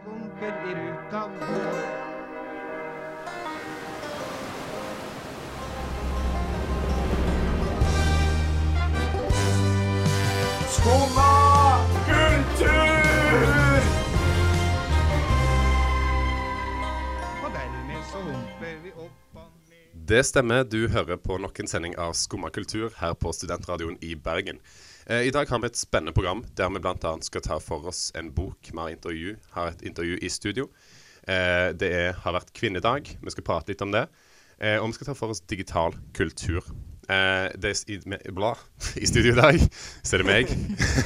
skumper i ruta. Skumma kultur! Og dermed så humper vi opp og. Det stemmer, du hører på nok en sending av Skumma kultur her på Studentradioen i Bergen. Eh, I dag har vi et spennende program der vi bl.a. skal ta for oss en bok. Vi har, intervju, har et intervju i studio. Eh, det er, har vært kvinnedag, vi skal prate litt om det. Eh, og vi skal ta for oss digital kultur. Eh, det er i, med, bla, I studio i dag så er det meg.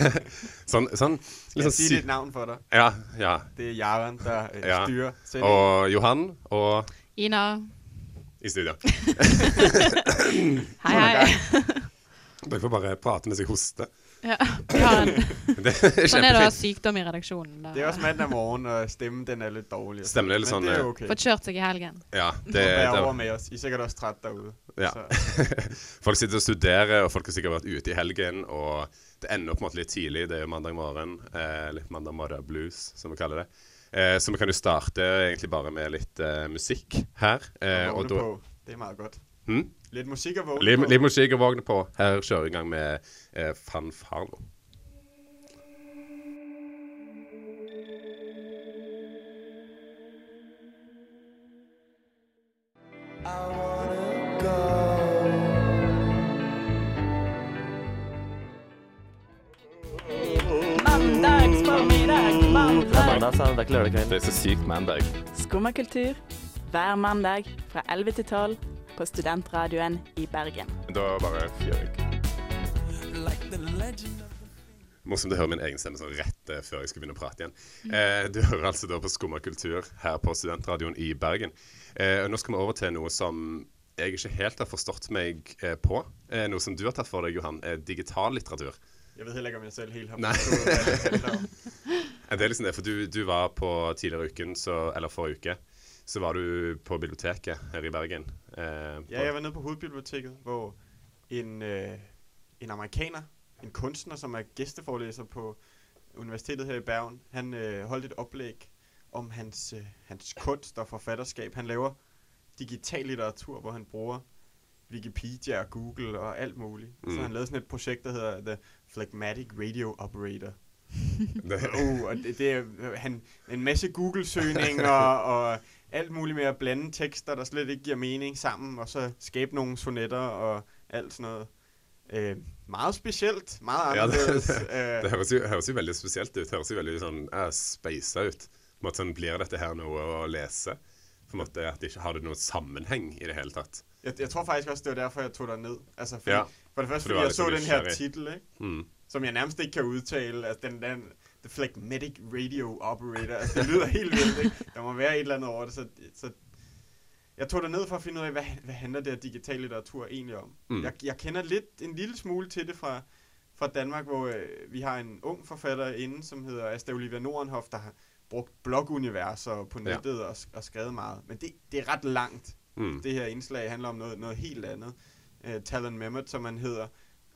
sånn, sånn liksom, Jeg sånn sier ditt navn for deg. Ja, ja. Det er Jaren, der Ja. styrer sendingen. Og Johan og Ina. i studio. Hei, hei. Dere får bare prate mens jeg hoster. Ja, er sånn er det å ha sykdom i redaksjonen. Da. Det er også mandag morgen, og stemmen den er litt dårlig. Stemmen er litt Men sånn, det er øh, ok. Fått kjørt seg i helgen. Ja, det, Det, er over med oss. I er sikkert også trett derude. Ja. Folk sitter og studerer, og folk har sikkert vært ute i helgen. Og det ender på en måte litt tidlig. Det er jo mandag morgen. Eh, litt mandag morgen blues, som vi kaller det. Eh, så vi kan jo starte egentlig bare med litt eh, musikk her. Eh, og da. Det er meget godt. hm? Litt musikk og vågne på. litt musikk å våkne på. Her kjører vi i gang med eh, fanfaren. Mandagsformiddag, mandag. Mandag, det. Det er så sykt mandag. Skummakultur hver mandag fra 11 til 12 på Studentradioen i Bergen. Da bare fyrer jeg. Morsomt å høre min egen stemme sånn rett eh, før jeg skal begynne å prate igjen. Eh, du hører altså da på Skumma kultur her på Studentradioen i Bergen. Eh, og nå skal vi over til noe som jeg ikke helt har forstått meg eh, på. Eh, noe som du har tatt for deg, Johan. Eh, digital litteratur. Jeg vet ikke om jeg selv helt har forstått det det er liksom det, for du, du var på tidligere uken, så, eller forrige uke, så var du på biblioteket her i Bergen. Eh, Ja, jeg var nede på hovedbiblioteket, hvor en, øh, en amerikaner, en kunstner, som er gæsteforelæser på Universitetet her i Bergen, han øh, holdt et oplæg om hans, øh, hans kunst og forfatterskab. Han laver digital litteratur, hvor han bruger Wikipedia og Google og alt muligt. Mm. Så han lavede sådan et projekt, der hedder The Phlegmatic Radio Operator. Uh, og det, det er han, en masse Google-søgninger og alt muligt med at blande tekster, der slet ikke giver mening sammen, og så skabe nogle sonetter og alt sådan noget. Øh, meget specielt, meget Ja, det- det, det øh, høres jo, høres jo veldig spesielt ut. Høres jo veldig sånn uh, speisa ut. På en måte sånn, Blir dette her noe å lese? På en måte at det ikke Har det noen sammenheng i det hele tatt? jeg, jeg tror faktisk også, det var derfor, jeg tog der ned. Altså, fordi, Ja. For det første, For fordi jeg så den her titel. Mm. som jeg nærmest ikke kan uttale. Altså, den, den, The Phlegmatic Radio Operator. Altså, det lyder helt vildt, ikke? Der må være et eller andet over det, så, så jeg tog ned for at finde ud af, hvad, hvad handler det her digital litteratur egentlig om? Mm. Jeg, jeg kender lidt, en lille smule til det fra, fra Danmark, hvor øh, vi har en ung forfatter inde, som hedder Asta Olivia Nordenhoff, der har brugt bloguniverser på nettet ja. og, og skrevet meget. Men det, det er ret langt. Mm. Det her indslag handler om noget, noget helt andet. Uh, Talon Mehmet, som han hedder,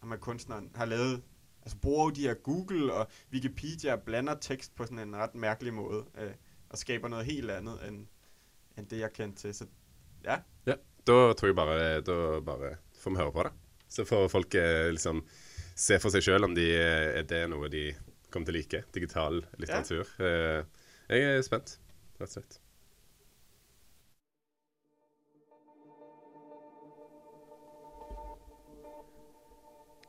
ham er kunstneren, har lavet, altså bruger de her Google og Wikipedia og blander tekst på sådan en ret mærkelig måde, øh, og skaber noget helt andet, end, end det jeg kendte til. Så ja, Ja, da tror jeg bare Da bare får vi høre på det. Så får folk eh, liksom se for seg sjøl om de, eh, er det noe de kommer til å like. Digital litteratur. Eh, jeg er spent, rett og slett.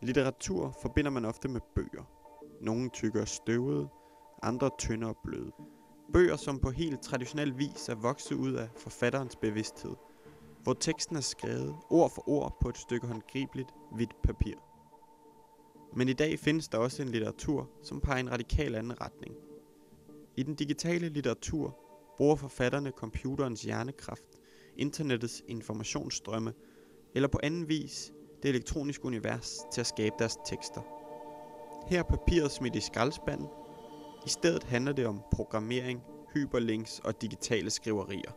Litteratur forbinder man ofte med bøger. Nogle tykkere støvede, andre tyndere bløde. Bøger, som på helt traditionel vis er vokset ud af forfatterens bevidsthed, hvor teksten er skrevet ord for ord på et stykke håndgribeligt hvidt papir. Men i dag findes der også en litteratur, som peger en radikal anden retning. I den digitale litteratur bruger forfatterne computerens hjernekraft, internettets informationsstrømme, eller på anden vis det elektroniske univers til at skabe deres tekster. Her er papiret smidt i skraldespanden. I stedet handler det om programmering, hyperlinks og digitale skriverier.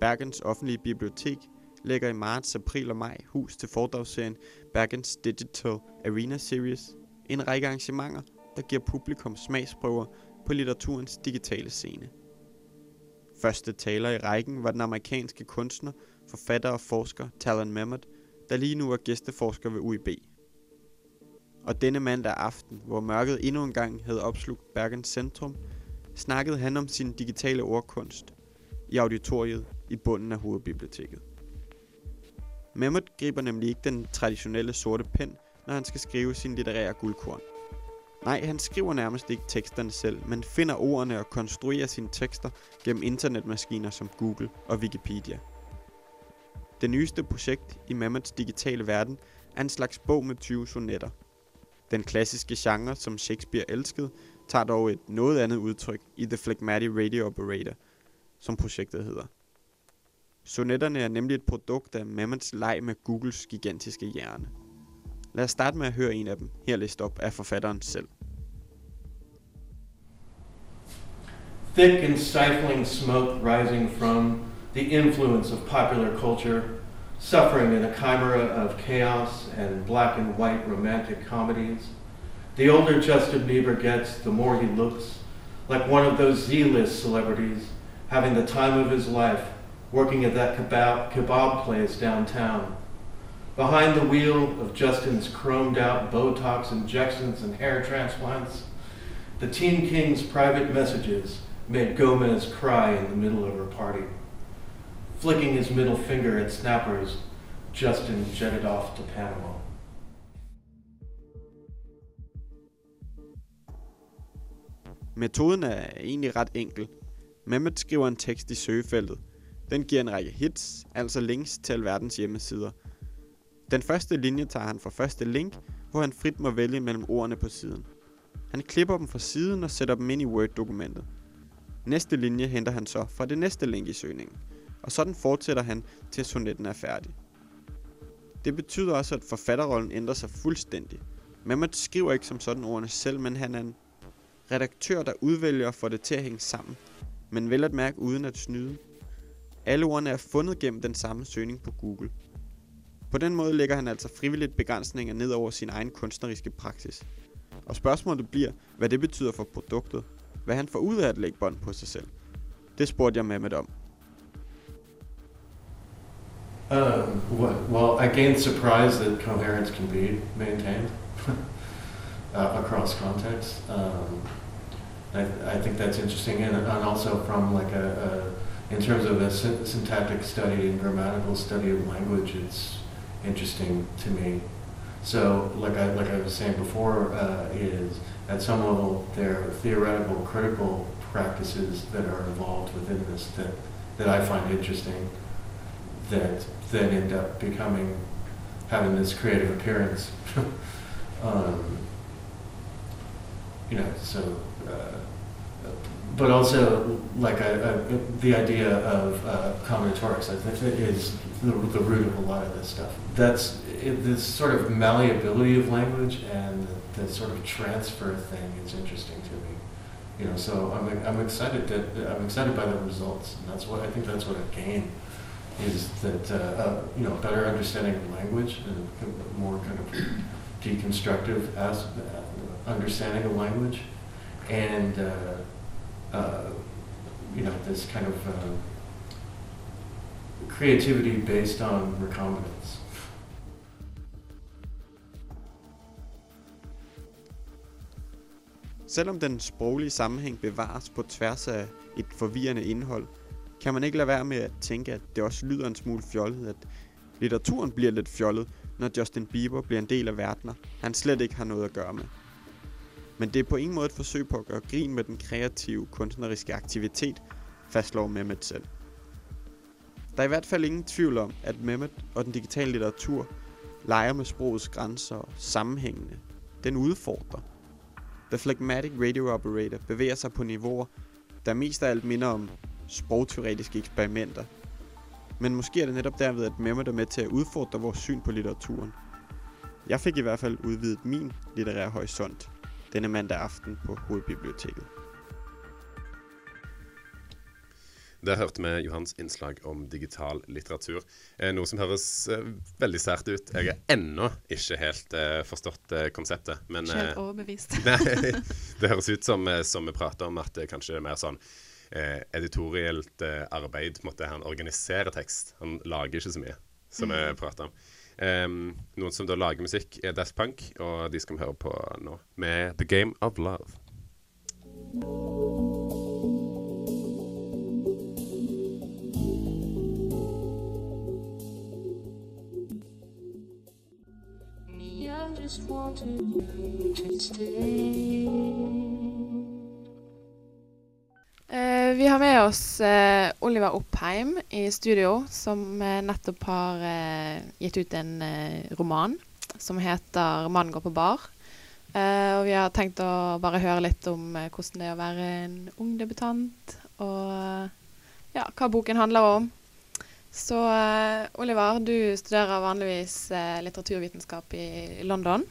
Bergens offentlige bibliotek lægger i marts, april og maj hus til foredragsserien Bergens Digital Arena Series. En række arrangementer, der giver publikum smagsprøver på litteraturens digitale scene. Første taler i rækken var den amerikanske kunstner, forfatter og forsker Talon Memmert, der lige nu er gæsteforsker ved UIB. Og denne mandag aften, hvor mørket endnu en gang havde opslugt Bergens centrum, snakkede han om sin digitale ordkunst i auditoriet i bunden af hovedbiblioteket. Memmert griber nemlig ikke den traditionelle sorte pen, når han skal skrive sin litterære guldkorn. Nej, han skriver nærmest ikke teksterne selv, men finder ordene og konstruerer sine tekster gennem internetmaskiner som Google og Wikipedia. Det nyeste projekt i Memmets digitale verden er en slags bog med 20 sonetter. Den klassiske genre, som Shakespeare elskede, tager dog et noget andet udtryk i The Phlegmatic Radio Operator, som projektet hedder. Sonetterne er nemlig et produkt af Mammets leg med Googles gigantiske hjerne. Lad os starte med at høre en af dem, her læst op af forfatteren selv. Thick and stifling smoke rising from the influence of popular culture, suffering in a chimera of chaos and black and white romantic comedies. The older Justin Bieber gets, the more he looks like one of those Z-list celebrities having the time of his life working at that kebab, kebab place downtown. Behind the wheel of Justin's chromed out Botox injections and hair transplants, the Teen King's private messages made Gomez cry in the middle of her party. Flicking his middle finger at snappers, Justin jetted off to Panama. Metoden er egentlig ret enkel. Mehmet skriver en tekst i søgefeltet. Den giver en række hits, altså links til alverdens hjemmesider. Den første linje tager han fra første link, hvor han frit må vælge mellem ordene på siden. Han klipper dem fra siden og sætter dem ind i Word-dokumentet. Næste linje henter han så fra det næste link i søgningen, og sådan fortsætter han til sonetten er færdig. Det betyder også, at forfatterrollen ændrer sig fuldstændig. Mehmet skriver ikke som sådan ordene selv, men han er en redaktør, der udvælger og får det til at hænge sammen, men vel at mærke uden at snyde. Alle ordene er fundet gennem den samme søgning på Google. På den måde lægger han altså frivilligt begrænsninger ned over sin egen kunstneriske praksis. Og spørgsmålet bliver, hvad det betyder for produktet. Hvad han får ud af at lægge bånd på sig selv. Det spurgte jeg Mehmet om. Um, what, well, I gained surprise that coherence can be maintained uh, across contexts. Um, I, I think that's interesting, and, and also from like a, a, in terms of a sy- syntactic study and grammatical study of language, it's interesting to me. So, like I like I was saying before, uh, is at some level there are theoretical, critical practices that are involved within this that that I find interesting that then end up becoming having this creative appearance. um, you know, so, uh, but also like I, I, the idea of uh, combinatorics, I think is the, the root of a lot of this stuff. That's it, this sort of malleability of language and the, the sort of transfer thing is interesting to me. You know, so I'm, I'm excited that I'm excited by the results, and that's what I think that's what I gain is that uh, uh, you know better understanding of language and more kind of deconstructive as, uh, understanding of language, and uh, uh, you know this kind of creativity based on recombinance. Selvom den sproglige sammenhæng bevares på tværs af et forvirrende indhold, kan man ikke lade være med at tænke, at det også lyder en smule fjollet, at litteraturen bliver lidt fjollet, når Justin Bieber bliver en del af verdener, han slet ikke har noget at gøre med. Men det er på ingen måde et forsøg på at gøre grin med den kreative, kunstneriske aktivitet, fastslår Mehmet selv. Der er i hvert fald ingen tvivl om, at Mehmet og den digitale litteratur leger med sprogets grænser og sammenhængende. Den udfordrer. The Phlegmatic Radio Operator bevæger sig på niveauer, der mest af alt minder om sprogteoretiske eksperimenter. Men måske er det netop derved, at Mehmet er med til at udfordre vores syn på litteraturen. Jeg fik i hvert fald udvidet min litterære horisont denne mandag aften på Hovedbiblioteket. Der hørte vi Johans innslag om digital litteratur. Eh, noe som høres eh, veldig sært ut. Jeg har ennå ikke helt eh, forstått eh, konseptet. Men Ikke helt overbevist. nei, det høres ut som, som vi prater om, at det kanskje er mer sånn eh, editorielt eh, arbeid. Måtte Han organisere tekst. Han lager ikke så mye, som vi prater om. Um, noen som da lager musikk, er Daft Punk, og de skal vi høre på nå, med The Game of Love. I just wanted you to stay. Vi har med oss eh, Oliver Oppheim i studio, som eh, nettopp har eh, gitt ut en eh, roman som heter 'Mannen går på bar'. Eh, og vi har tenkt å bare høre litt om eh, hvordan det er å være en ung debutant, og ja, hva boken handler om. Så Oliver, du studerer vanligvis litteraturvitenskap i London.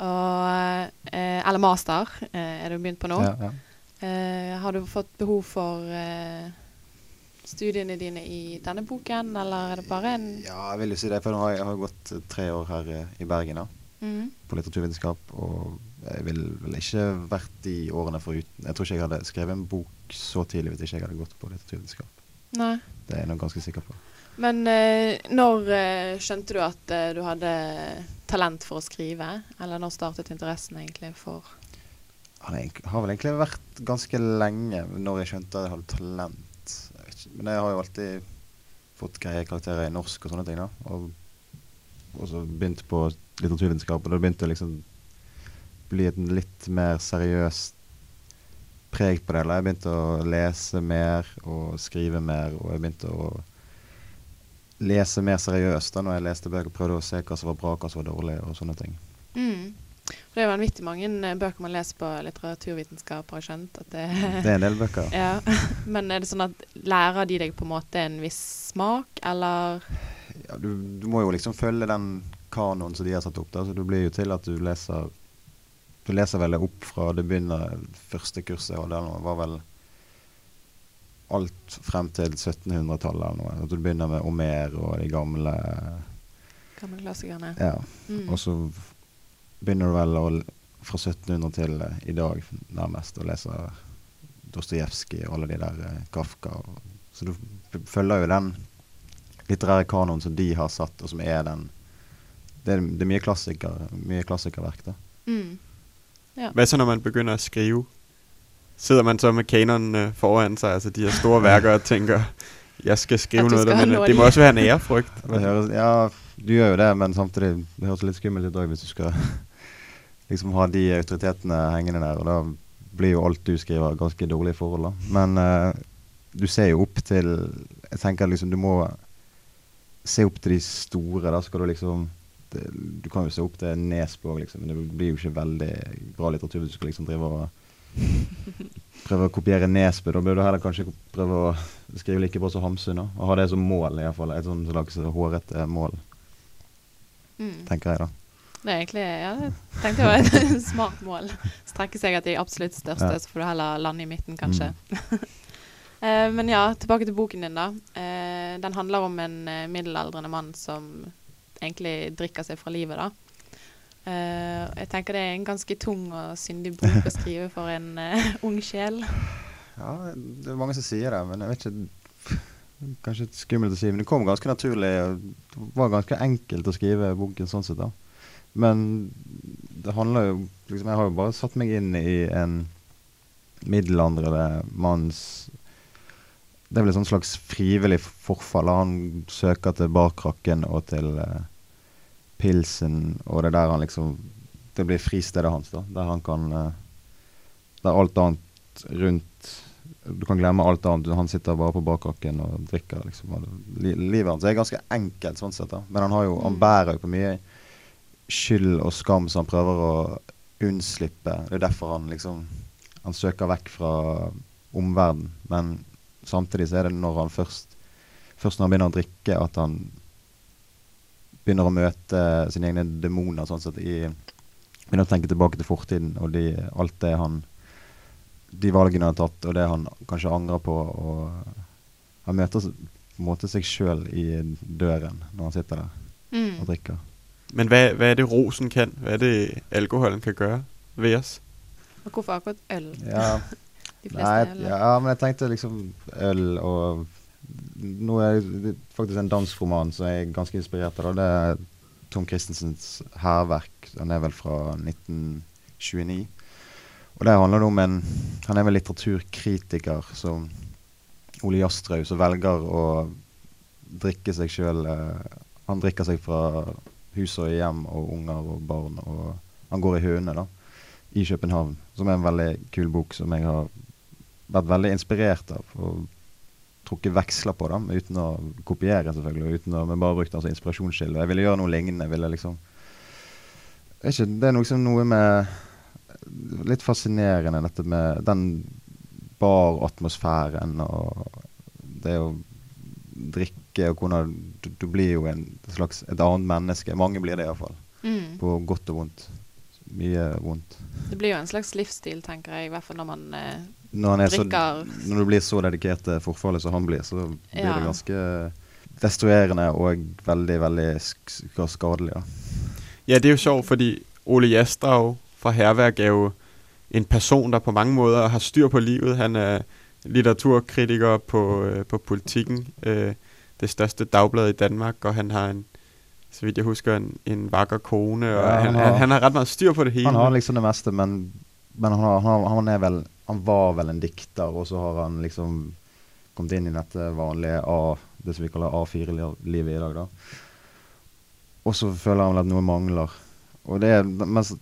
Og, eller master er du begynt på nå. Ja, ja. Eh, har du fått behov for eh, studiene dine i denne boken, eller er det bare en ja, jeg vil jo si det. For nå har jeg, har gått eh, tre år her i Bergen da, mm. på litteraturvitenskap. Og jeg ville vel ikke vært de årene foruten Jeg tror ikke jeg hadde skrevet en bok så tidlig hvis ikke jeg hadde gått på litteraturvitenskap. Nei. Det er jeg nok ganske sikker på. Men eh, når eh, skjønte du at eh, du hadde talent for å skrive? Eller når startet interessen egentlig for Han har vel egentlig vært ganske lenge når jeg skjønte at jeg hadde talent. Jeg ikke, Men jeg har jo alltid fått greie karakterer i norsk og sånne ting. da Og, og så begynt på litteraturvitenskap, og da begynte det liksom bli et litt mer seriøst preg på det. Eller jeg begynte å lese mer og skrive mer, og jeg begynte å lese mer seriøst da når jeg leste bøker. Prøvde å se hva som var bra, hva som var dårlig, og sånne ting. mm. Det er vanvittig mange eh, bøker man leser på litteraturvitenskap, har jeg skjønt. Det, Det er en del bøker. ja. Men er det sånn at lærer de deg på en måte en viss smak, eller ja, du, du må jo liksom følge den kanoen som de har satt opp. Da. Så det blir jo til at du leser Du leser vel opp fra det begynner Første kurset og det var vel alt frem til 1700-tallet eller noe. At du begynner med Omer og de gamle gamle klassikerne? Ja. Mm. Og så begynner du vel å, fra 1700 til uh, i dag nærmest å lese Dostojevskij og alle de der uh, Kafka. Og, så du følger jo den litterære kanoen som de har satt, og som er den Det er, det er mye, klassiker, mye klassikerverk, da. Mm. Hvad så, når man begynner å skrive? Sidder man så med kanonen øh, foran seg, altså de her store verker, og tenker jeg skal skrive noe, men det må også være en ærefrygt. Ja, du gjør jo det, men samtidig det høres litt skummelt ut òg hvis du skal liksom ha de autoritetene hengende der. Og da blir jo alt du skriver, ganske dårlige forhold, da. Men uh, du ser jo opp til Jeg tenker liksom du må se opp til de store. Da skal du liksom det, Du kan jo se opp til Nesbø liksom. Men det blir jo ikke veldig bra litteratur hvis du skal liksom drive og prøve å kopiere Nesbø. Da bør du heller kanskje prøve å skrive like bra som Hamsun. Og ha det som mål, i hvert fall. Et sånt slags hårete mål, Mm. tenker jeg da. Det er egentlig ja, det tenkte jeg var et smart mål. Strekke seg etter de absolutt største, Ja. så får du heller lande i midten, kanskje. Eh, men ja, tilbake til boken din, da. Eh, den handler om en eh, middelaldrende mann som egentlig drikker seg fra livet, da. Uh, jeg tenker det er en ganske tung og syndig bok å skrive for en uh, ung sjel. Ja, det er mange som sier det, men jeg vet ikke Kanskje skummelt å si, men det kom ganske naturlig. Det var ganske enkelt å skrive boken sånn sett, da. Men det handler jo liksom, Jeg har jo bare satt meg inn i en middelaldrende manns Det er vel et slags frivillig forfall. Han søker til barkrakken og til uh, pilsen, og det er der han liksom Det blir fristedet hans, da. Der han kan uh, Der alt annet rundt Du kan glemme alt annet. Han sitter bare på barkrakken og drikker. liksom. Livet hans er ganske enkelt sånn sett, da. Men han, har jo, han Mm. bærer jo på mye skyld og skam som han prøver å unnslippe. Det er derfor han liksom Han søker vekk fra omverdenen. Men samtidig så er det når han først Først når han begynner å drikke, at han begynner å møte sine egne demoner. sånn sett i Begynner å tenke tilbake til fortiden og de, alt det han De valgene han har tatt, og det han kanskje angrer på. Og Han møter på en måte seg sjøl i døren når han sitter der og Mm. drikker. Men hvad, hvad er det, rosen kan? Hvad er det, alkoholen kan gøre ved os? Og hvorfor akkurat øl? Ja, Nei, ja, men jeg tenkte liksom øl og Nå er det faktisk en dansk roman som jeg er ganske inspirert av. Det er Tom Christensens 'Hærverk'. Den er vel fra 1929. Og der handler det om en Han er vel litteraturkritiker som Ole Jastrøy, som velger å drikke seg sjøl Han drikker seg fra hus og hjem og unger og barn, og han går i høne, da i København, som er en veldig kul bok som jeg har vært veldig inspirert av. Og trukket veksler på, da, uten å kopiere, selvfølgelig. Uten å, men bare brukt den inspirasjonskilde. Jeg ville gjøre noe lignende. Ville liksom ikke, Det er liksom noe med Litt fascinerende, dette med den bar-atmosfæren og det å drikke og hvordan du, du blir jo en slags et annet menneske. Mange blir det iallfall. Mm. På godt og vondt. Mye vondt. Det blir jo en slags livsstil, tenker jeg, i hvert fall når man eh, når, han er så, drikker når du blir så dedikert til forfallet som han blir, så blir Ja. det ganske destruerende og veldig, veldig sk sk skadelig. Da. Ja, det er jo sjovt, fordi Ole Jastrau fra Herværk er jo en person, der på mange måter har styr på livet. Han er litteraturkritiker på, øh, på Politikken, øh, det største dagblad i Danmark, og han har en, så vidt jeg husker, en, en vakker kone, og Ja, han, har- han har ret meget styr på det hele. Han har liksom det meste, men, men han, har, han, han er vel Han var vel en dikter, og så har han liksom kommet inn i dette vanlige A, det som vi kaller A4-livet i dag, da. Og så føler han vel at noe mangler. Og det er mens,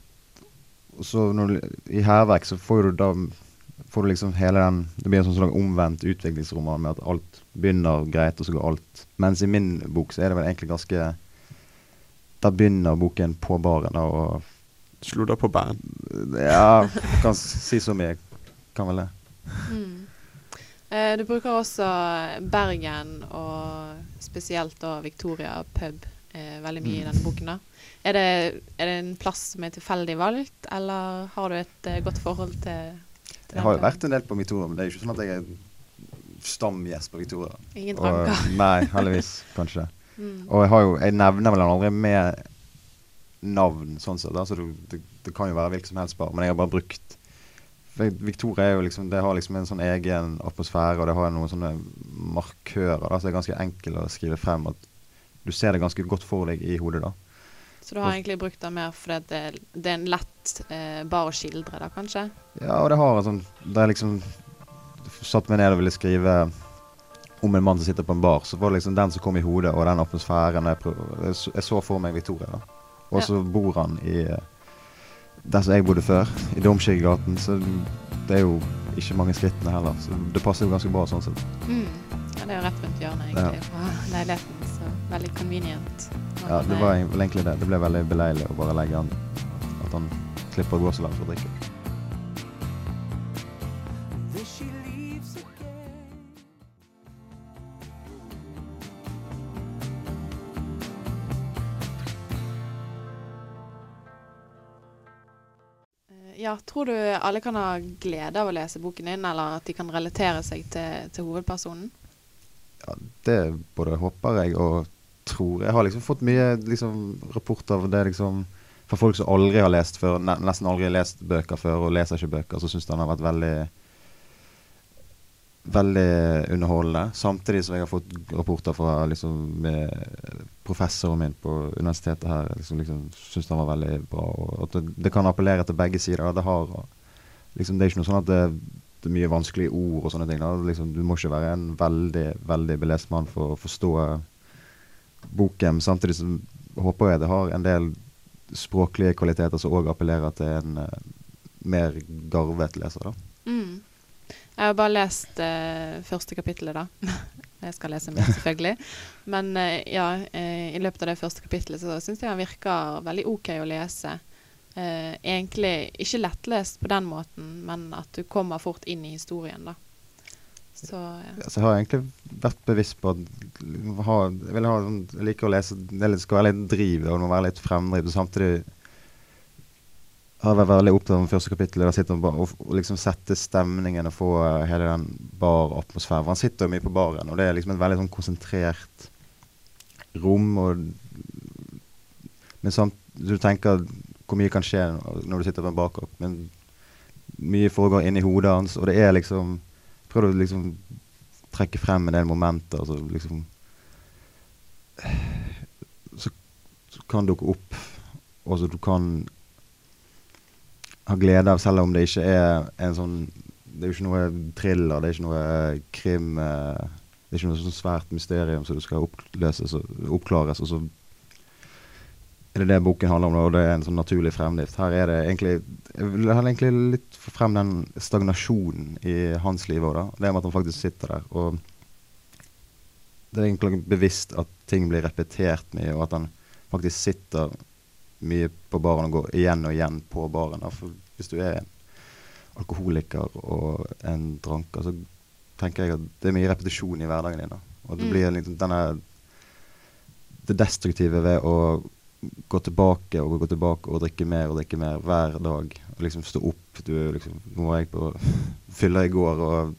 så, når du, i hærverk så får du da får du liksom hele den Det blir en sånn omvendt utviklingsroman med at alt begynner greit, og så går alt Mens i min bok så er det vel egentlig ganske Da begynner boken på baren, da, og Slutter på bæren. ja, kan si så mye. Kan vel det. Mm. Eh, du bruker også Bergen og spesielt da Victoria pub eh, veldig mye i Mm. denne boken. da. Er det, er det en plass som er tilfeldig valgt, eller har du et eh, godt forhold til, til Jeg har jo vært en del på Victoria, men det er jo ikke sånn at jeg er stamgjest på Victoria. Ingen Og, nei, heldigvis, kanskje. Mm. Og jeg har jo Jeg nevner vel aldri med navn, sånn sett. Altså, Så det, det, kan jo være hvilket som helst bar, men jeg har bare brukt Victoria er jo liksom Det har liksom en sånn egen atmosfære, og det har noen sånne markører da, så det er ganske enkelt å skrive frem. At du ser det ganske godt for deg i hodet, da. Så du har egentlig brukt det mer fordi det, det er en lett eh, bar å skildre, da kanskje? Ja, og det har en sånn Det er liksom Satt meg ned og ville skrive om en mann som sitter på en bar, så var det liksom den som kom i hodet, og den atmosfæren. Jeg, prøv, jeg, så, for meg Victoria, da. Og Ja. så bor han i eh, der som jeg bodde før, i Domkirkegaten, så det er jo ikke mange skrittene heller. Så det passer jo ganske bra sånn sett. Mm. Ja, det er jo rett rundt hjørnet, egentlig, fra leiligheten. Så veldig convenient. Ja, det var vel egentlig det. Det ble veldig beleilig å bare legge han At han slipper å gå så langt for å drikke. Ja, tror du alle kan ha glede av å lese boken din, eller at de kan relatere seg til, til hovedpersonen? Ja, det både håper jeg og tror. Jeg har liksom fått mye liksom, rapporter av det liksom fra folk som aldri har lest før, nesten aldri har lest bøker før, og leser ikke bøker, så syns den har vært veldig Veldig underholdende. Samtidig som jeg har fått rapporter fra liksom, professoren min på universitetet her liksom, liksom syns den var veldig bra. Og at det, det kan appellere til begge sider. Det, har, liksom, det er ikke noe sånn at det, det er mye vanskelige ord og sånne ting. Liksom, du må ikke være en veldig veldig belest mann for å forstå boken. Samtidig så håper jeg det har en del språklige kvaliteter som òg appellerer til en uh, mer garvet leser. da. Mm. Jeg har bare lest eh, første kapittelet, da. jeg skal lese mer, selvfølgelig. Men eh, ja, eh, i løpet av det første kapittelet så syns jeg han virker veldig OK å lese. Eh, egentlig ikke lettlest på den måten, men at du kommer fort inn i historien, da. Så ja. Så jeg har egentlig vært bevisst på at ha, jeg, ha, jeg liker å lese Det skal være litt driv det må være litt fremdriv. Samtidig har vært veldig opptatt av første kapittelet. Der sitter liksom sette stemningen og få eh, hele den baratmosfæren. Han sitter jo mye på baren, og det er liksom et veldig sånn konsentrert rom. Og, men samt, du tenker hvor mye kan skje når du sitter på en bakopp, Men mye foregår inni hodet hans, og det er liksom Prøv å liksom trekke frem en del momenter. Så liksom så, så kan dukke opp, og så du kan ha glede av, selv om det ikke er en sånn Det er jo ikke noe thriller, det er ikke noe krim eh, Det er ikke noe sånn svært mysterium som skal oppløses og oppklares, og så er det det boken handler om, og det er en sånn naturlig fremdrift. Her er det egentlig Jeg heller egentlig litt frem den stagnasjonen i hans liv òg, da. Det med at han faktisk sitter der. Og det er egentlig bevisst at ting blir repetert mye, og at han faktisk sitter mye på baren og går igjen og igjen på baren. For hvis du er en alkoholiker og en dranker, så tenker jeg at det er mye repetisjon i hverdagen din. Da. Og det Mm. blir liksom denne Det destruktive ved å gå tilbake og gå tilbake og drikke mer og drikke mer hver dag. Og liksom stå opp. Du liksom Nå var jeg på fylla i går, og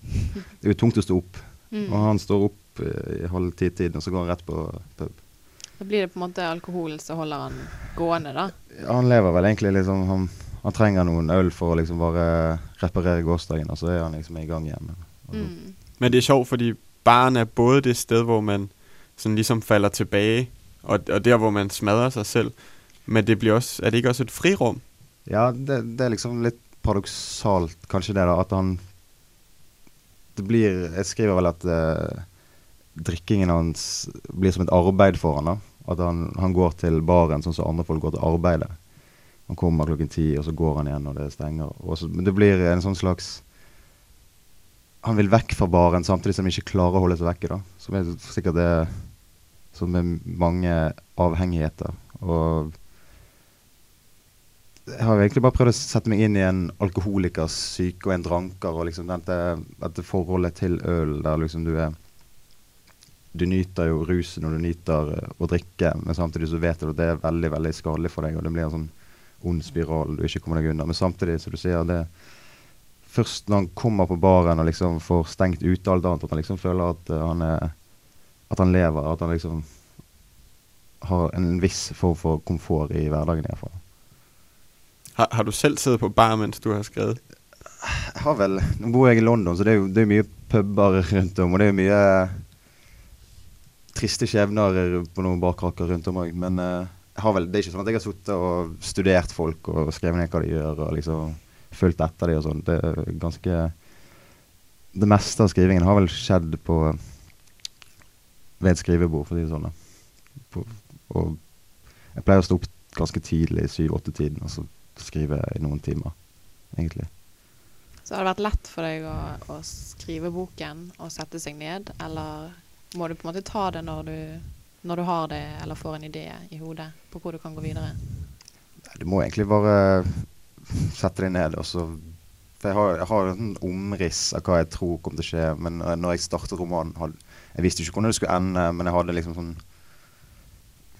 det er jo tungt å stå opp. Mm. Og han står opp i halv ti-tiden, og så går han rett på pub. Da blir det på en måte alkoholen som holder han gående, da. Han lever vel egentlig liksom Han, han trenger noen øl for å liksom bare reparere gårsdagen, og så er han liksom i gang igjen. Altså, Mm. Men det er sjovt, fordi baren er både det sted, hvor man sådan ligesom falder tilbage, og, og der, hvor man smadrer seg selv. Men det blir også, er det ikke også et frirom? Ja, det, det er liksom litt paradoksalt, kanskje det, da, at han Det blir Jeg skriver vel at eh, drikkingen hans blir som et arbeid for han da. At han, han går til baren sånn som andre folk går til arbeidet. Han kommer klokken ti, og så går han igjen når det stenger. Så, men det blir en sånn slags Han vil vekk fra baren samtidig som han ikke klarer å holde seg vekke. da. Som er sikkert det som med mange avhengigheter. Og jeg har egentlig bare prøvd å sette meg inn i en alkoholikers syke og en dranker, og liksom dette, dette forholdet til øl der liksom du er Du nyter jo rusen og du nyter eh, å drikke, men samtidig så vet du at det er veldig veldig skadelig for deg, og det blir en sånn ond spiral du ikke kommer deg unna. Men samtidig, som du sier, det Først når han kommer på baren og liksom får stengt ute alt annet, at han liksom føler at eh, han er At han lever, at han liksom har en viss form for komfort i hverdagen iallfall. Har, har du selv siddet på bar, mens du har skrevet? Jeg har vel Nå bor jeg i London, så det er jo det er mye puber rundt om. Og det er jo mye triste skjebner på noen barkrakker rundt om òg. Men eh, vel, det er ikke sånn at jeg har sittet og studert folk og skrevet ned hva de gjør, og liksom fulgt etter dem og sånn. Det er ganske Det meste av skrivingen har vel skjedd på ved et skrivebord, for å si det sånn. På, og jeg pleier å stå opp ganske tidlig, syv-åtte-tiden, og så skrive i noen timer, egentlig. Så har det vært lett for deg å, å skrive boken og sette seg ned, eller må du på en måte ta det når du, når du har det, eller får en idé i hodet på hvor du kan gå videre? Du må egentlig bare sette deg ned, og så For jeg har, jeg har en sånn omriss av hva jeg tror kommer til å skje, men eh, når jeg startet romanen hadde, Jeg visste ikke hvordan det skulle ende, men jeg hadde liksom sånn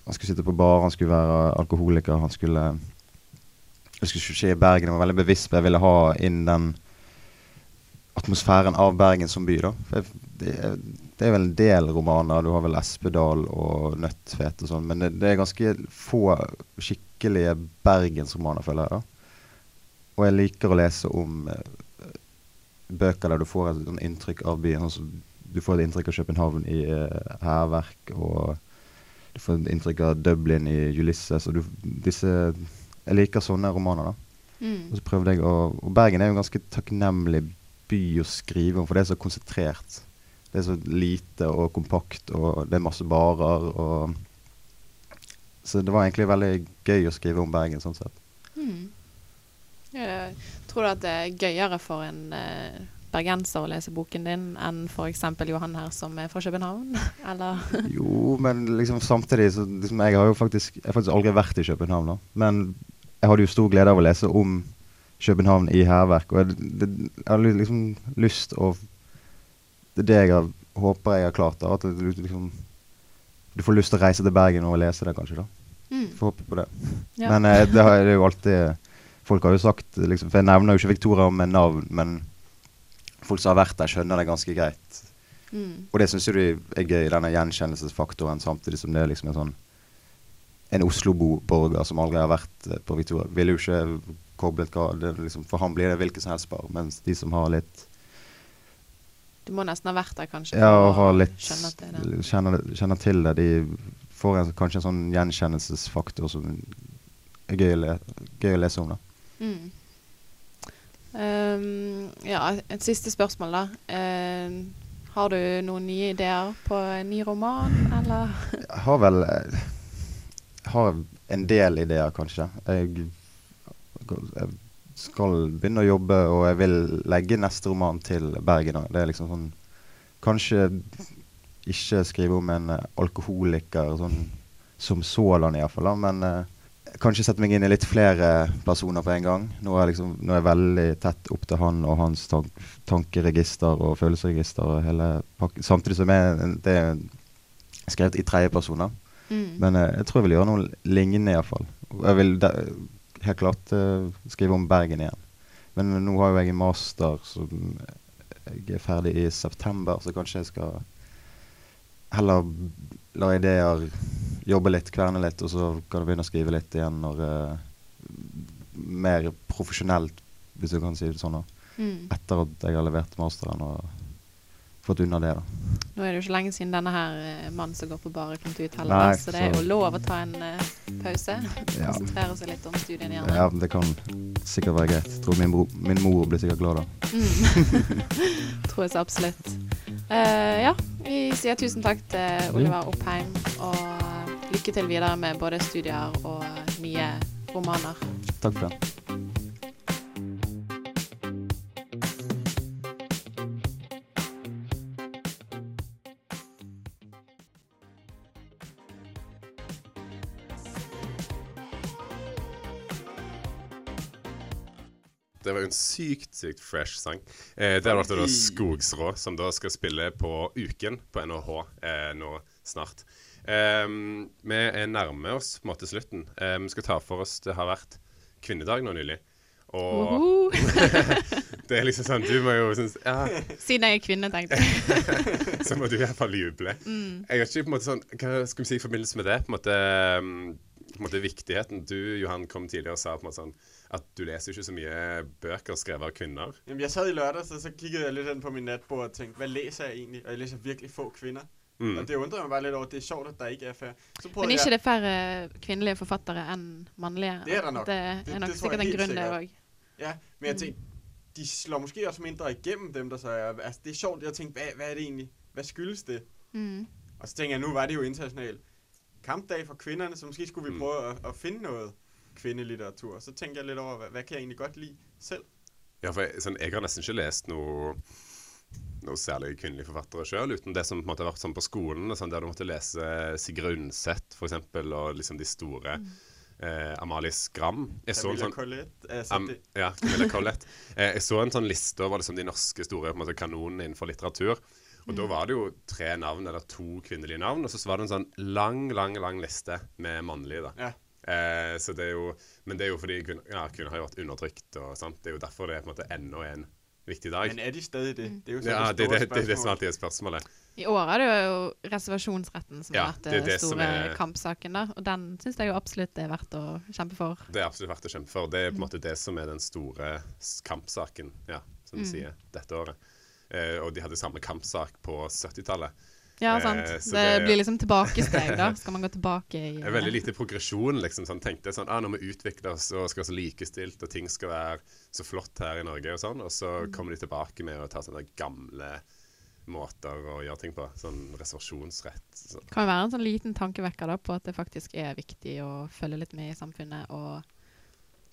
Han skulle sitte på bar, han skulle være alkoholiker, han skulle Det skulle skje i Bergen. Jeg var veldig bevisst på jeg ville ha inn den atmosfæren av Bergen som by, da. For jeg, det, er, det er vel en del romaner. Du har vel Espedal og Nødtvet og sånn, men det, det er ganske få skikkelige bergensromaner, føler jeg. da. Og jeg liker å lese om uh, bøker der du får et sånn inntrykk av byen. Altså, du får et inntrykk av København i uh, hærverk, og du får et inntrykk av Dublin i Ulysses. Og du, disse Jeg liker sånne romaner, da. Og så prøvde jeg å Og Bergen er jo en ganske takknemlig by å skrive om, for det er så konsentrert. Det er så lite og kompakt, og det er masse barer og Så det var egentlig veldig gøy å skrive om Bergen sånn sett. Mm. Tror du at det er gøyere for en eh, bergenser å lese boken din enn f.eks. Johan her, som er fra København? Eller? Jo, men liksom samtidig så liksom, Jeg har jo faktisk Jeg har faktisk aldri vært i København, da. Men jeg hadde jo stor glede av å lese om København i hærverk. Og jeg, det, jeg hadde liksom lyst å Det er det jeg har, håper jeg har klart. da At du liksom Du får lyst til å reise til Bergen og lese det, kanskje. da Mm. Får håpe på det. Ja. Men eh, det, har, det er jo alltid Folk har jo sagt liksom, For jeg nevner jo ikke Victoria med navn, men folk som har vært der, skjønner det ganske greit. Mm. Og det syns jo de er gøy, denne gjenkjennelsesfaktoren, samtidig som det er liksom en sånn En Oslo-borger som aldri har vært eh, på Victoria, ville jo ikke koblet hva liksom, For han blir det hvilken som helst bar, mens de som har litt Du må nesten ha vært der, kanskje, Ja, og ha litt kjenne, til det. De får en, kanskje en sånn gjenkjennelsesfaktor som er gøy le, gøy å lese om. da. Mm. Um, ja, et siste spørsmål, da. Uh, har du noen nye ideer på en ny roman, eller? Jeg har vel jeg har en del ideer, kanskje. Jeg, jeg skal begynne å jobbe, og jeg vil legge neste roman til Bergen òg. Det er liksom sånn Kanskje ikke skrive om en eh, alkoholiker sånn som sådan, iallfall. Men eh, kanskje sette meg inn i litt flere personer på en gang. Nå er, liksom, nå er jeg veldig tett opp til han og hans tank tankeregister og følelsesregister. Og hele samtidig som jeg, det er skrevet i tredjepersoner. Mm. Men eh, jeg tror jeg vil gjøre noe lignende iallfall. Jeg vil de, helt klart uh, skrive om Bergen igjen. Men nå har jo jeg en master som jeg er ferdig i september, så kanskje jeg skal heller la ideer jobbe litt, kverne litt, og så kan jeg begynne å skrive litt igjen når uh, Mer profesjonelt, hvis du kan si det sånn. Mm. Etter at jeg har levert masteren og fått unna det. da. Nå er det jo ikke lenge siden denne her eh, mannen som går på bare kom ut heller, Nei, så det er jo lov å ta en uh, pause. Ja. Konsentrere seg litt om studiene igjen. Ja, det kan sikkert være greit. Tror min, bro, min mor blir sikkert glad da. Mm. Tror jeg så absolutt. Uh, ja, vi sier tusen takk til Oliver Oppheim, og lykke til videre med både studier og nye romaner. Takk for det. En sykt, sykt fresh sang. Eh, det har vært da Skogsrå, som da skal spille på Uken på NHH eh, nå snart. Um, vi er nærme oss på en måte slutten. Eh, vi skal ta for oss Det har vært kvinnedag nå nylig. Og det er liksom sånn Du må jo synes Ja, Siden jeg er kvinne, tenkte jeg. så må du i hvert fall juble. Mm. Jeg vet ikke på en måte sånn Hva skal vi si i forbindelse med det? På en måte, um, måte viktigheten. Du, Johan, kom tidligere og sa på en måte sånn at du leser ikke så mye bøker skrevet av kvinner. Jamen, jeg sad i lørdags, og så kikket jeg litt på min nettbord og tenkte hva leser jeg egentlig? Og jeg leser virkelig få kvinner. Mm. Og det undrer meg bare litt over, det er sjovt, at det ikke er færre. Men jeg... ikke det færre kvinnelige forfattere enn mannlige? Det er det nok. Det Det- er nok det det sikkert en grunn, det òg. Ja, men jeg tenkte, de slår måske også mindre igjennom, dem, der så er... Altså, det er sjovt, jeg tenkte, hva, hva, er det egentlig? Hva skyldes det? Mm. Og så tenker jeg, nå var det jo international kampdag for kvinderne, så måske skulle vi Mm. prøve at, at finde noget kvindelitteratur. Så tænkte jeg lidt over, hvad, hvad kan jeg egentlig godt lide selv? Ja, for jeg, sånn, jeg har nesten ikke lest noe noe særlig kvinnelige forfattere sjøl, uten det som på en måte har vært sånn på skolen, og sånn, der du måtte lese Sigrid Undset, for eksempel, og liksom de store eh, Amalie Skram. Jeg så en Camilla sånn Colette. Eh, um, ja, Camilla Collett. Eh, jeg så en sånn liste over liksom de norske store på en måte, kanonene innenfor litteratur. Og da var det jo tre navn, eller to kvinnelige navn, og så var det en sånn lang, lang lang liste med mannlige. da. Ja. Eh, så det er jo, Men det er jo fordi kvinner, ja, kvinner har jo vært undertrykt, og sant? det er jo derfor det er på en måte enda en viktig dag. men er de stadig det? Det er jo så Ja, det det, store det, det, det det som alltid er spørsmålet. I år er det jo reservasjonsretten som Ja, har vært den som store er- kampsaken. da, Og den syns jeg jo absolutt det er verdt å kjempe for. Det er absolutt verdt å kjempe for. Det er på en måte det som er den store kampsaken, ja, som du Mm. sier, dette året. Eh, og de hadde samme kampsak på 70-tallet. Ja, Eh, sant. så det, det- blir liksom tilbakesteg, da. Skal man gå tilbake i er veldig lite progresjon, liksom. Sånn, tenkte sånn, ah, Når vi utvikler oss og skal være så likestilt, og ting skal være så flott her i Norge, og sånn, og så Mm. kommer de tilbake med å ta sånne gamle måter å gjøre ting på. Sånn reservasjonsrett. Så. kan jo være en sånn liten tankevekker da, på at det faktisk er viktig å følge litt med i samfunnet og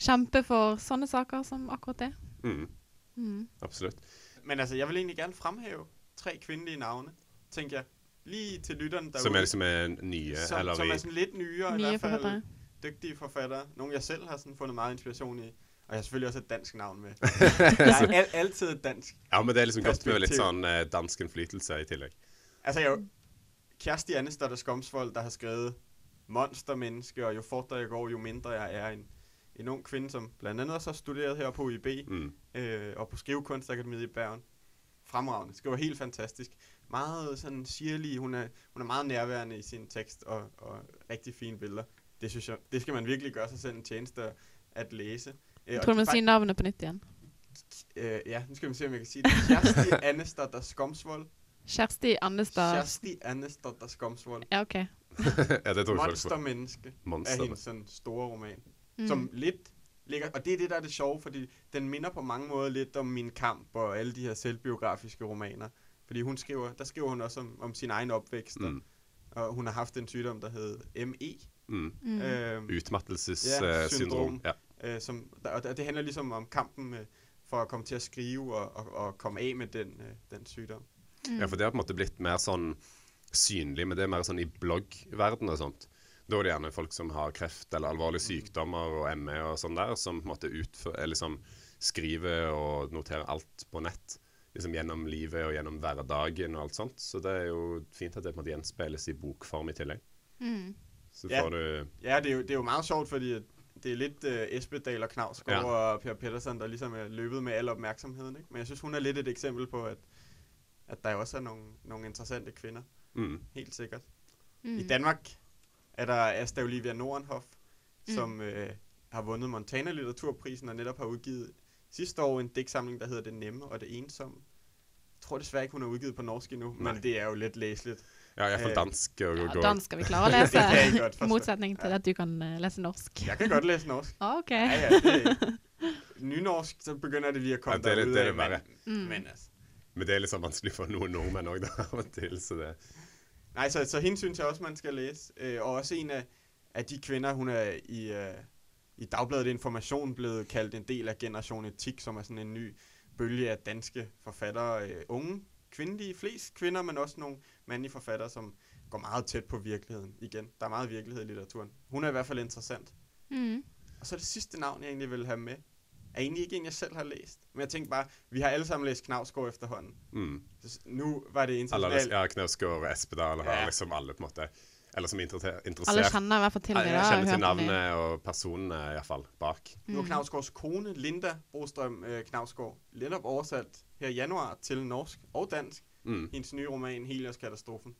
kjempe for sånne saker som akkurat det. Mm, Mm. absolutt. Men altså, jeg vil egentlig gerne fremhæve tre kvindelige navne, tænker jeg. Lige til lytterne derude. Som er liksom er nye, som, eller som er sådan lidt nyere i hvert fald. forfattere. Dygtige forfattere. Nogle jeg selv har sådan fundet meget inspiration i. Og jeg har selvfølgelig også et dansk navn med. jeg er al altid et dansk. Ja, men det er liksom godt med litt sådan eh, dansk indflydelse i tillegg. Altså, jeg er jo Kjersti Annestad og Skomsvold, der har skrevet Monstermenneske, og jo fortere jeg går, jo mindre jeg er en, en ung kvinde, som blandt andet også har studeret her på UiB Mm. øh, og på Skrivekunstakademiet i Bergen. Fremragende. Skriver helt fantastisk. Meget sådan sirlig. Hun er, hun er meget nærværende i sin tekst og, og rigtig fine billeder. Det synes jeg, det skal man virkelig gøre sig selv en tjeneste at, at læse. Øh, tror du man fak- navnet på nytt igjen. Øh, ja, nu skal vi se, om jeg kan sige det. Kjersti Annestad Skomsvold. Kjersti Andestad. Kjersti Annestad Skomsvold. Ja, OK. ja, det tror jeg. Monstermenneske er Monster. hendes sådan store roman. Mm. Som lidt ligger, og det er det, der er det sjove, fordi den minder på mange måder lidt om Min Kamp og alle de her selvbiografiske romaner. Fordi hun skriver, der skriver hun også om, om sin egen opvækst, mm. Og hun har haft en sygdom, der hed ME. Mm. Mm. Øh, Utmattelsessyndrom. syndrom. Ja. øh, som, og det handler ligesom om kampen med, for at komme til at skrive og, og, og komme af med den, øh, den sygdom. Mm. Ja, for det har på en måte blitt mer sånn synlig, men det er mer sånn i bloggverden og sånt. Da er det gjerne folk som har kreft eller alvorlige sykdommer og ME og sånn der, som på en måte utfør, eh, liksom skriver og noterer alt på nett. Liksom gjennom livet og gjennom hverdagen og alt sånt. Så det er jo fint at det på en måte gjenspeiles i bokform i tillegg. Mm. Så Ja. får du Ja, det er jo, det er jo meget sjovt, fordi det er litt uh, Espedal og Knavsgaard Ja. ja. og Per Pettersen, der liksom er løbet med all oppmerksomheten. Ikke? Men jeg synes, hun er litt et eksempel på, at, at der også er noen, noen interessante kvinner. mm. Helt sikkert. Mm. I Danmark er der Asta Olivia Nordenhoff, Mm. som øh, har vundet Montana Litteraturprisen og netop har udgivet sidste år en digtsamling, der hedder Det Nemme og Det Ensomme. Jeg tror desværre ikke, hun har udgivet på norsk endnu, Nej. men det er jo lidt læseligt. Ja, jeg får dansk og Ja, dansk vi klare å Det kan lese, godt i motsetning til at du kan eh, lese norsk. Jeg kan godt læse norsk. OK. Ja, ja, det, nynorsk, så begynder det lige at komme Ja, det er derud det er det værre. men, Mm. men altså. Men det er litt sånn vanskelig for noen nordmenn òg, da, til. Så det Nej, så, så hende synes jeg også, man skal læse. Øh, og også en af, af de kvinder, hun er i, øh, i Dagbladet Information blevet kaldt en del af Generation Etik, som er sådan en ny bølge af danske forfattere. Øh, unge, kvindelige, flest kvinder, men også nogle mandlige forfattere, som går meget tæt på virkeligheden. Igen, der er meget virkelighed i litteraturen. Hun er i hvert fald interessant. Mm. Og så det sidste navn, jeg egentlig vil have med, er egentlig ikke en, jeg selv har læst. Men jeg tænkte bare, vi har alle sammen læst Knavsgaard efterhånden. mm. Så nu var det Alle, internationalt. ja, Knavsgaard og Espedal har Ja. liksom alle på en måte Eller som er inter- Alle kjenner i hvert fall til det. Jeg kjenner til navnet og personene, i hvert fall bak. Nu er Mm. Knavsgaards kone, Linda Brostrøm eh, Knavsgaard, netop oversat her i januar til norsk og dansk. Mm. Hendes nye roman, Helios-katastrofen.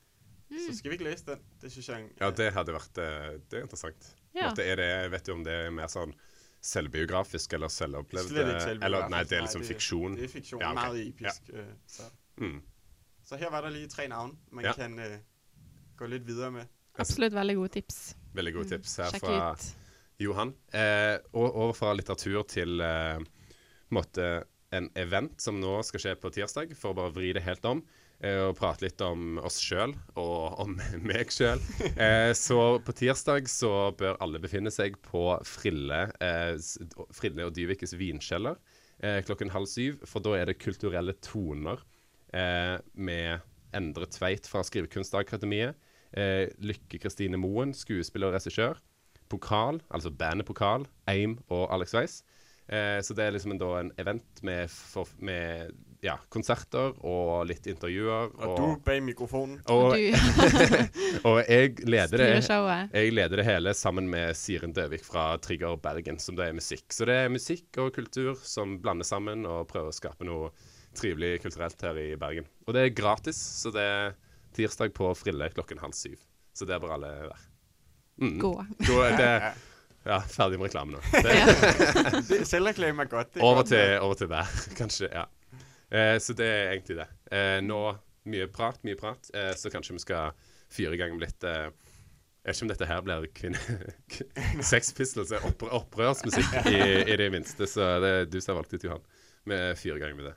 Mm. Så skal vi ikke læse den? Det synes jeg... Ja, det hadde vært eh, Det er interessant. Ja. Måte, er det, vet du om det er mer sånn selvbiografisk eller selvopplevd? Selvbiografisk. Eller nei, det er liksom fiksjon. Det er fiksjon. Ja, okay. episk. Ja. så. Mm. så her var det lige tre navn man Ja. kan uh, gå litt videre med. Absolutt veldig gode tips. Veldig gode Mm. tips her mm. fra ut. Johan. Eh, og over fra litteratur til eh, måtte, en en event som nå skal skje på tirsdag, for å bare vri det helt om. Eh, og prate litt om oss sjøl, og om meg sjøl. Eh, så på tirsdag så bør alle befinne seg på Frille, eh, Frille og Dyvikes vinkjeller eh, klokken halv syv. For da er det kulturelle toner eh, med Endre Tveit fra Skrivekunstakademiet. Eh, Lykke Kristine Moen, skuespiller og regissør. Pokal, altså bandet Pokal, Aim og Alex Weiss. Så det er liksom en, da en event med, for, med ja, konserter og litt intervjuer. Og du bag mikrofonen. og, og jeg leder det jeg leder det hele sammen med Siren Døvik fra Trigger Bergen, som det er musikk. Så det er musikk og kultur som blander sammen og prøver å skape noe trivelig kulturelt her i Bergen. Og det er gratis, så det er tirsdag på Frille klokken halv syv. Så det bør alle være. Mm. Gå. Gå, det, ja, ferdig med reklame nå. Selvreklame er godt. Er over, til, over til der, kanskje. ja. Eh, så det er egentlig det. Eh, nå mye prat, mye prat, eh, så kanskje vi skal fyre i gang med litt eh, Jeg vet ikke om dette her blir kvinne... Sex Pistols er opprørsmusikk i, i det minste, så det er du som har valgt ut, Johan. Vi fyrer i gang med det.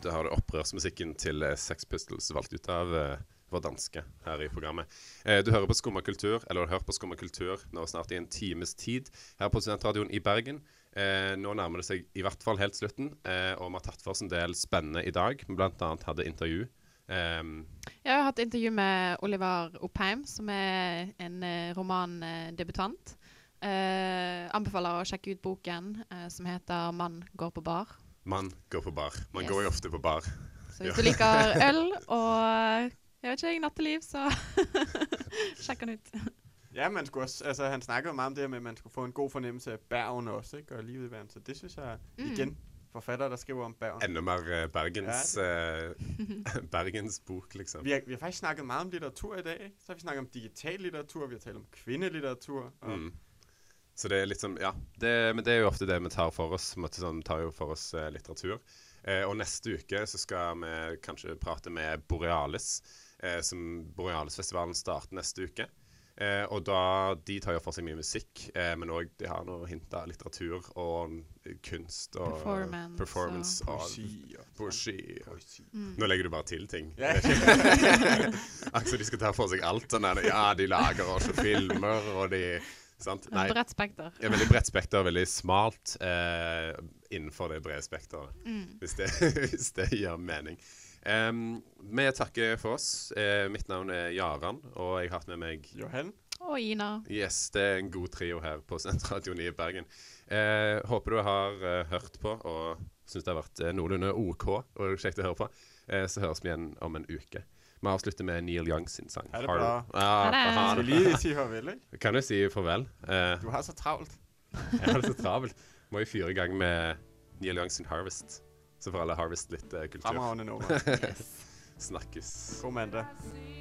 Da har du opprørsmusikken til eh, Sex Pistols, valgt ut av eh, vår danske her i programmet. Eh, du hører på Skumma kultur, eller du hører på Skumma kultur nå snart i en times tid her på Studentradioen i Bergen. Eh, nå nærmer det seg i hvert fall helt slutten, eh, og vi har tatt for oss en del spennende i dag. Vi annet hadde intervju. Um, Jeg har hatt intervju med Oliver Oppheim, som er en romandebutant. Anbefaler å sjekke ut boken som heter 'Mann går på bar'. Man går på bar. Man Yes. går jo ofte på bar. Så hvis Ja. du liker øl og jeg vet ikke, natteliv, så sjekk den ut. Ja, man skulle også, altså han snakker jo meget om det her med, at man skulle få en god fornemmelse af Bergen også, ikke? Og livet i verden. Så det synes jeg, Mm. igen, forfattere, der skriver om Bergen. Enda mer uh, Bergens, eh, Bergens bok, liksom. Vi har, vi har faktisk snakket meget om litteratur i dag. ikke? Så har vi snakket om digital litteratur, vi har talt om kvindelitteratur. Og Mm. Så det er sånn, ja. Det, men det er jo ofte det vi tar for oss. Vi sånn, tar jo for oss eh, litteratur. Eh, og neste uke så skal vi kanskje prate med Borealis. Eh, som Borealisfestivalen starter neste uke. Eh, og da, De tar jo for seg mye musikk, eh, men òg de har noe hint av litteratur og kunst og Performance performance og, poesi. Og, poesi. poesi. Nå legger du bare til ting. Ja. altså, de skal ta for seg alt. Sånn der, ja, de lager også filmer, og de Sant? Nei. Bredt spekter. Ja, veldig bredt spekter, veldig smalt eh, innenfor det brede spekteret. Mm. Hvis, det, hvis det gir mening. Um, vi takker for oss. Eh, mitt navn er Jaran, og jeg har hatt med meg Johan. Og Ina. Yes, det er en god trio her på Studentradioen i Bergen. Eh, håper du har uh, hørt på og syns det har vært uh, noenlunde OK og kjekt å høre på. Eh, så høres vi igjen om en uke. Vi avslutter med Neil Young sin sang. Ha det bra. Ja, det. er Skal det. vi lige sige farvel, ikke? Kan jo si farvel. Eh, Du har så travlt. jeg har det så travelt. Må jo fyre i gang med Neil Young sin Harvest. Så får alle harvest litt eh, kultur. Fremragende nummer. Snakkes. Kom mandag. see